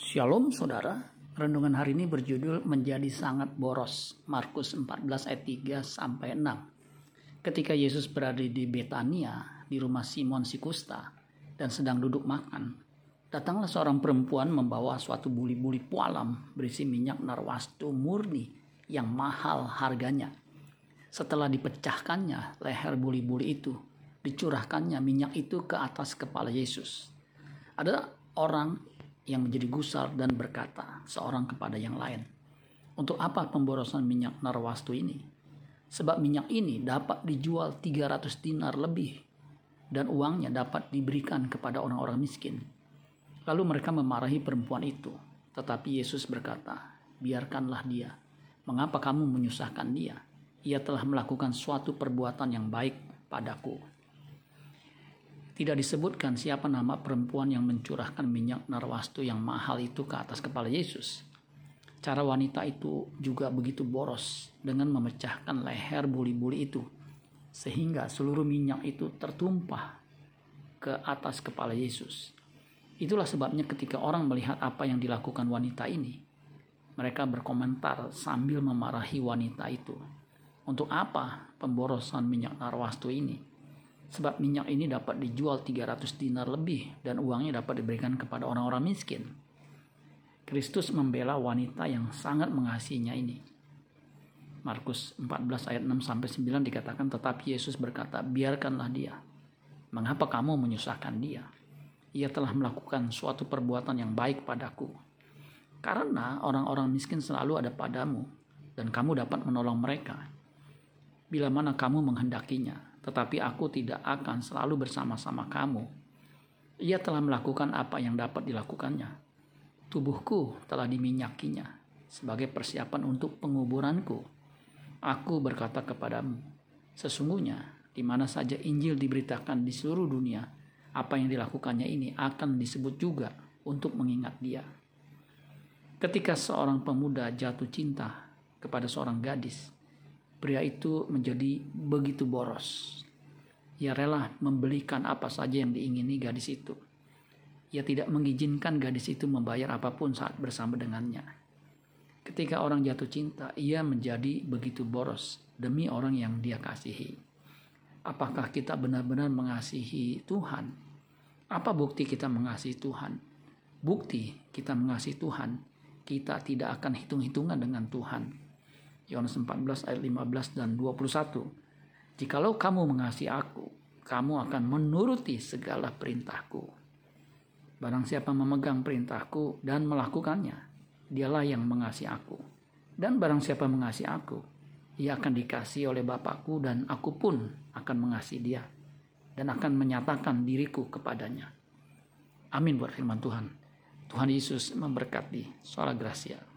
Shalom saudara, renungan hari ini berjudul menjadi sangat boros. Markus 14 ayat 3 sampai 6. Ketika Yesus berada di Betania, di rumah Simon si kusta dan sedang duduk makan, datanglah seorang perempuan membawa suatu buli-buli pualam berisi minyak narwastu murni yang mahal harganya. Setelah dipecahkannya leher buli-buli itu, dicurahkannya minyak itu ke atas kepala Yesus. Ada orang yang menjadi gusar dan berkata seorang kepada yang lain, "Untuk apa pemborosan minyak narwastu ini? Sebab minyak ini dapat dijual 300 dinar lebih dan uangnya dapat diberikan kepada orang-orang miskin." Lalu mereka memarahi perempuan itu, tetapi Yesus berkata, "Biarkanlah dia. Mengapa kamu menyusahkan dia? Ia telah melakukan suatu perbuatan yang baik padaku." Tidak disebutkan siapa nama perempuan yang mencurahkan minyak narwastu yang mahal itu ke atas kepala Yesus. Cara wanita itu juga begitu boros dengan memecahkan leher buli-buli itu sehingga seluruh minyak itu tertumpah ke atas kepala Yesus. Itulah sebabnya ketika orang melihat apa yang dilakukan wanita ini, mereka berkomentar sambil memarahi wanita itu. Untuk apa pemborosan minyak narwastu ini? Sebab minyak ini dapat dijual 300 dinar lebih dan uangnya dapat diberikan kepada orang-orang miskin. Kristus membela wanita yang sangat mengasihinya ini. Markus 14 ayat 6 sampai 9 dikatakan tetapi Yesus berkata, "Biarkanlah dia. Mengapa kamu menyusahkan dia? Ia telah melakukan suatu perbuatan yang baik padaku. Karena orang-orang miskin selalu ada padamu dan kamu dapat menolong mereka. Bila mana kamu menghendakinya, tetapi aku tidak akan selalu bersama-sama kamu. Ia telah melakukan apa yang dapat dilakukannya. Tubuhku telah diminyakinya sebagai persiapan untuk penguburanku. Aku berkata kepadamu, sesungguhnya di mana saja Injil diberitakan di seluruh dunia, apa yang dilakukannya ini akan disebut juga untuk mengingat dia. Ketika seorang pemuda jatuh cinta kepada seorang gadis, Pria itu menjadi begitu boros. Ia rela membelikan apa saja yang diingini gadis itu. Ia tidak mengizinkan gadis itu membayar apa pun saat bersama dengannya. Ketika orang jatuh cinta, ia menjadi begitu boros demi orang yang dia kasihi. Apakah kita benar-benar mengasihi Tuhan? Apa bukti kita mengasihi Tuhan? Bukti kita mengasihi Tuhan, kita tidak akan hitung-hitungan dengan Tuhan Yohanes 14 ayat 15 dan 21. Jikalau kamu mengasihi aku, kamu akan menuruti segala perintahku. Barang siapa memegang perintahku dan melakukannya, dialah yang mengasihi aku. Dan barang siapa mengasihi aku, ia akan dikasih oleh Bapakku dan aku pun akan mengasihi dia dan akan menyatakan diriku kepadanya. Amin buat firman Tuhan. Tuhan Yesus memberkati. Salam Gracia.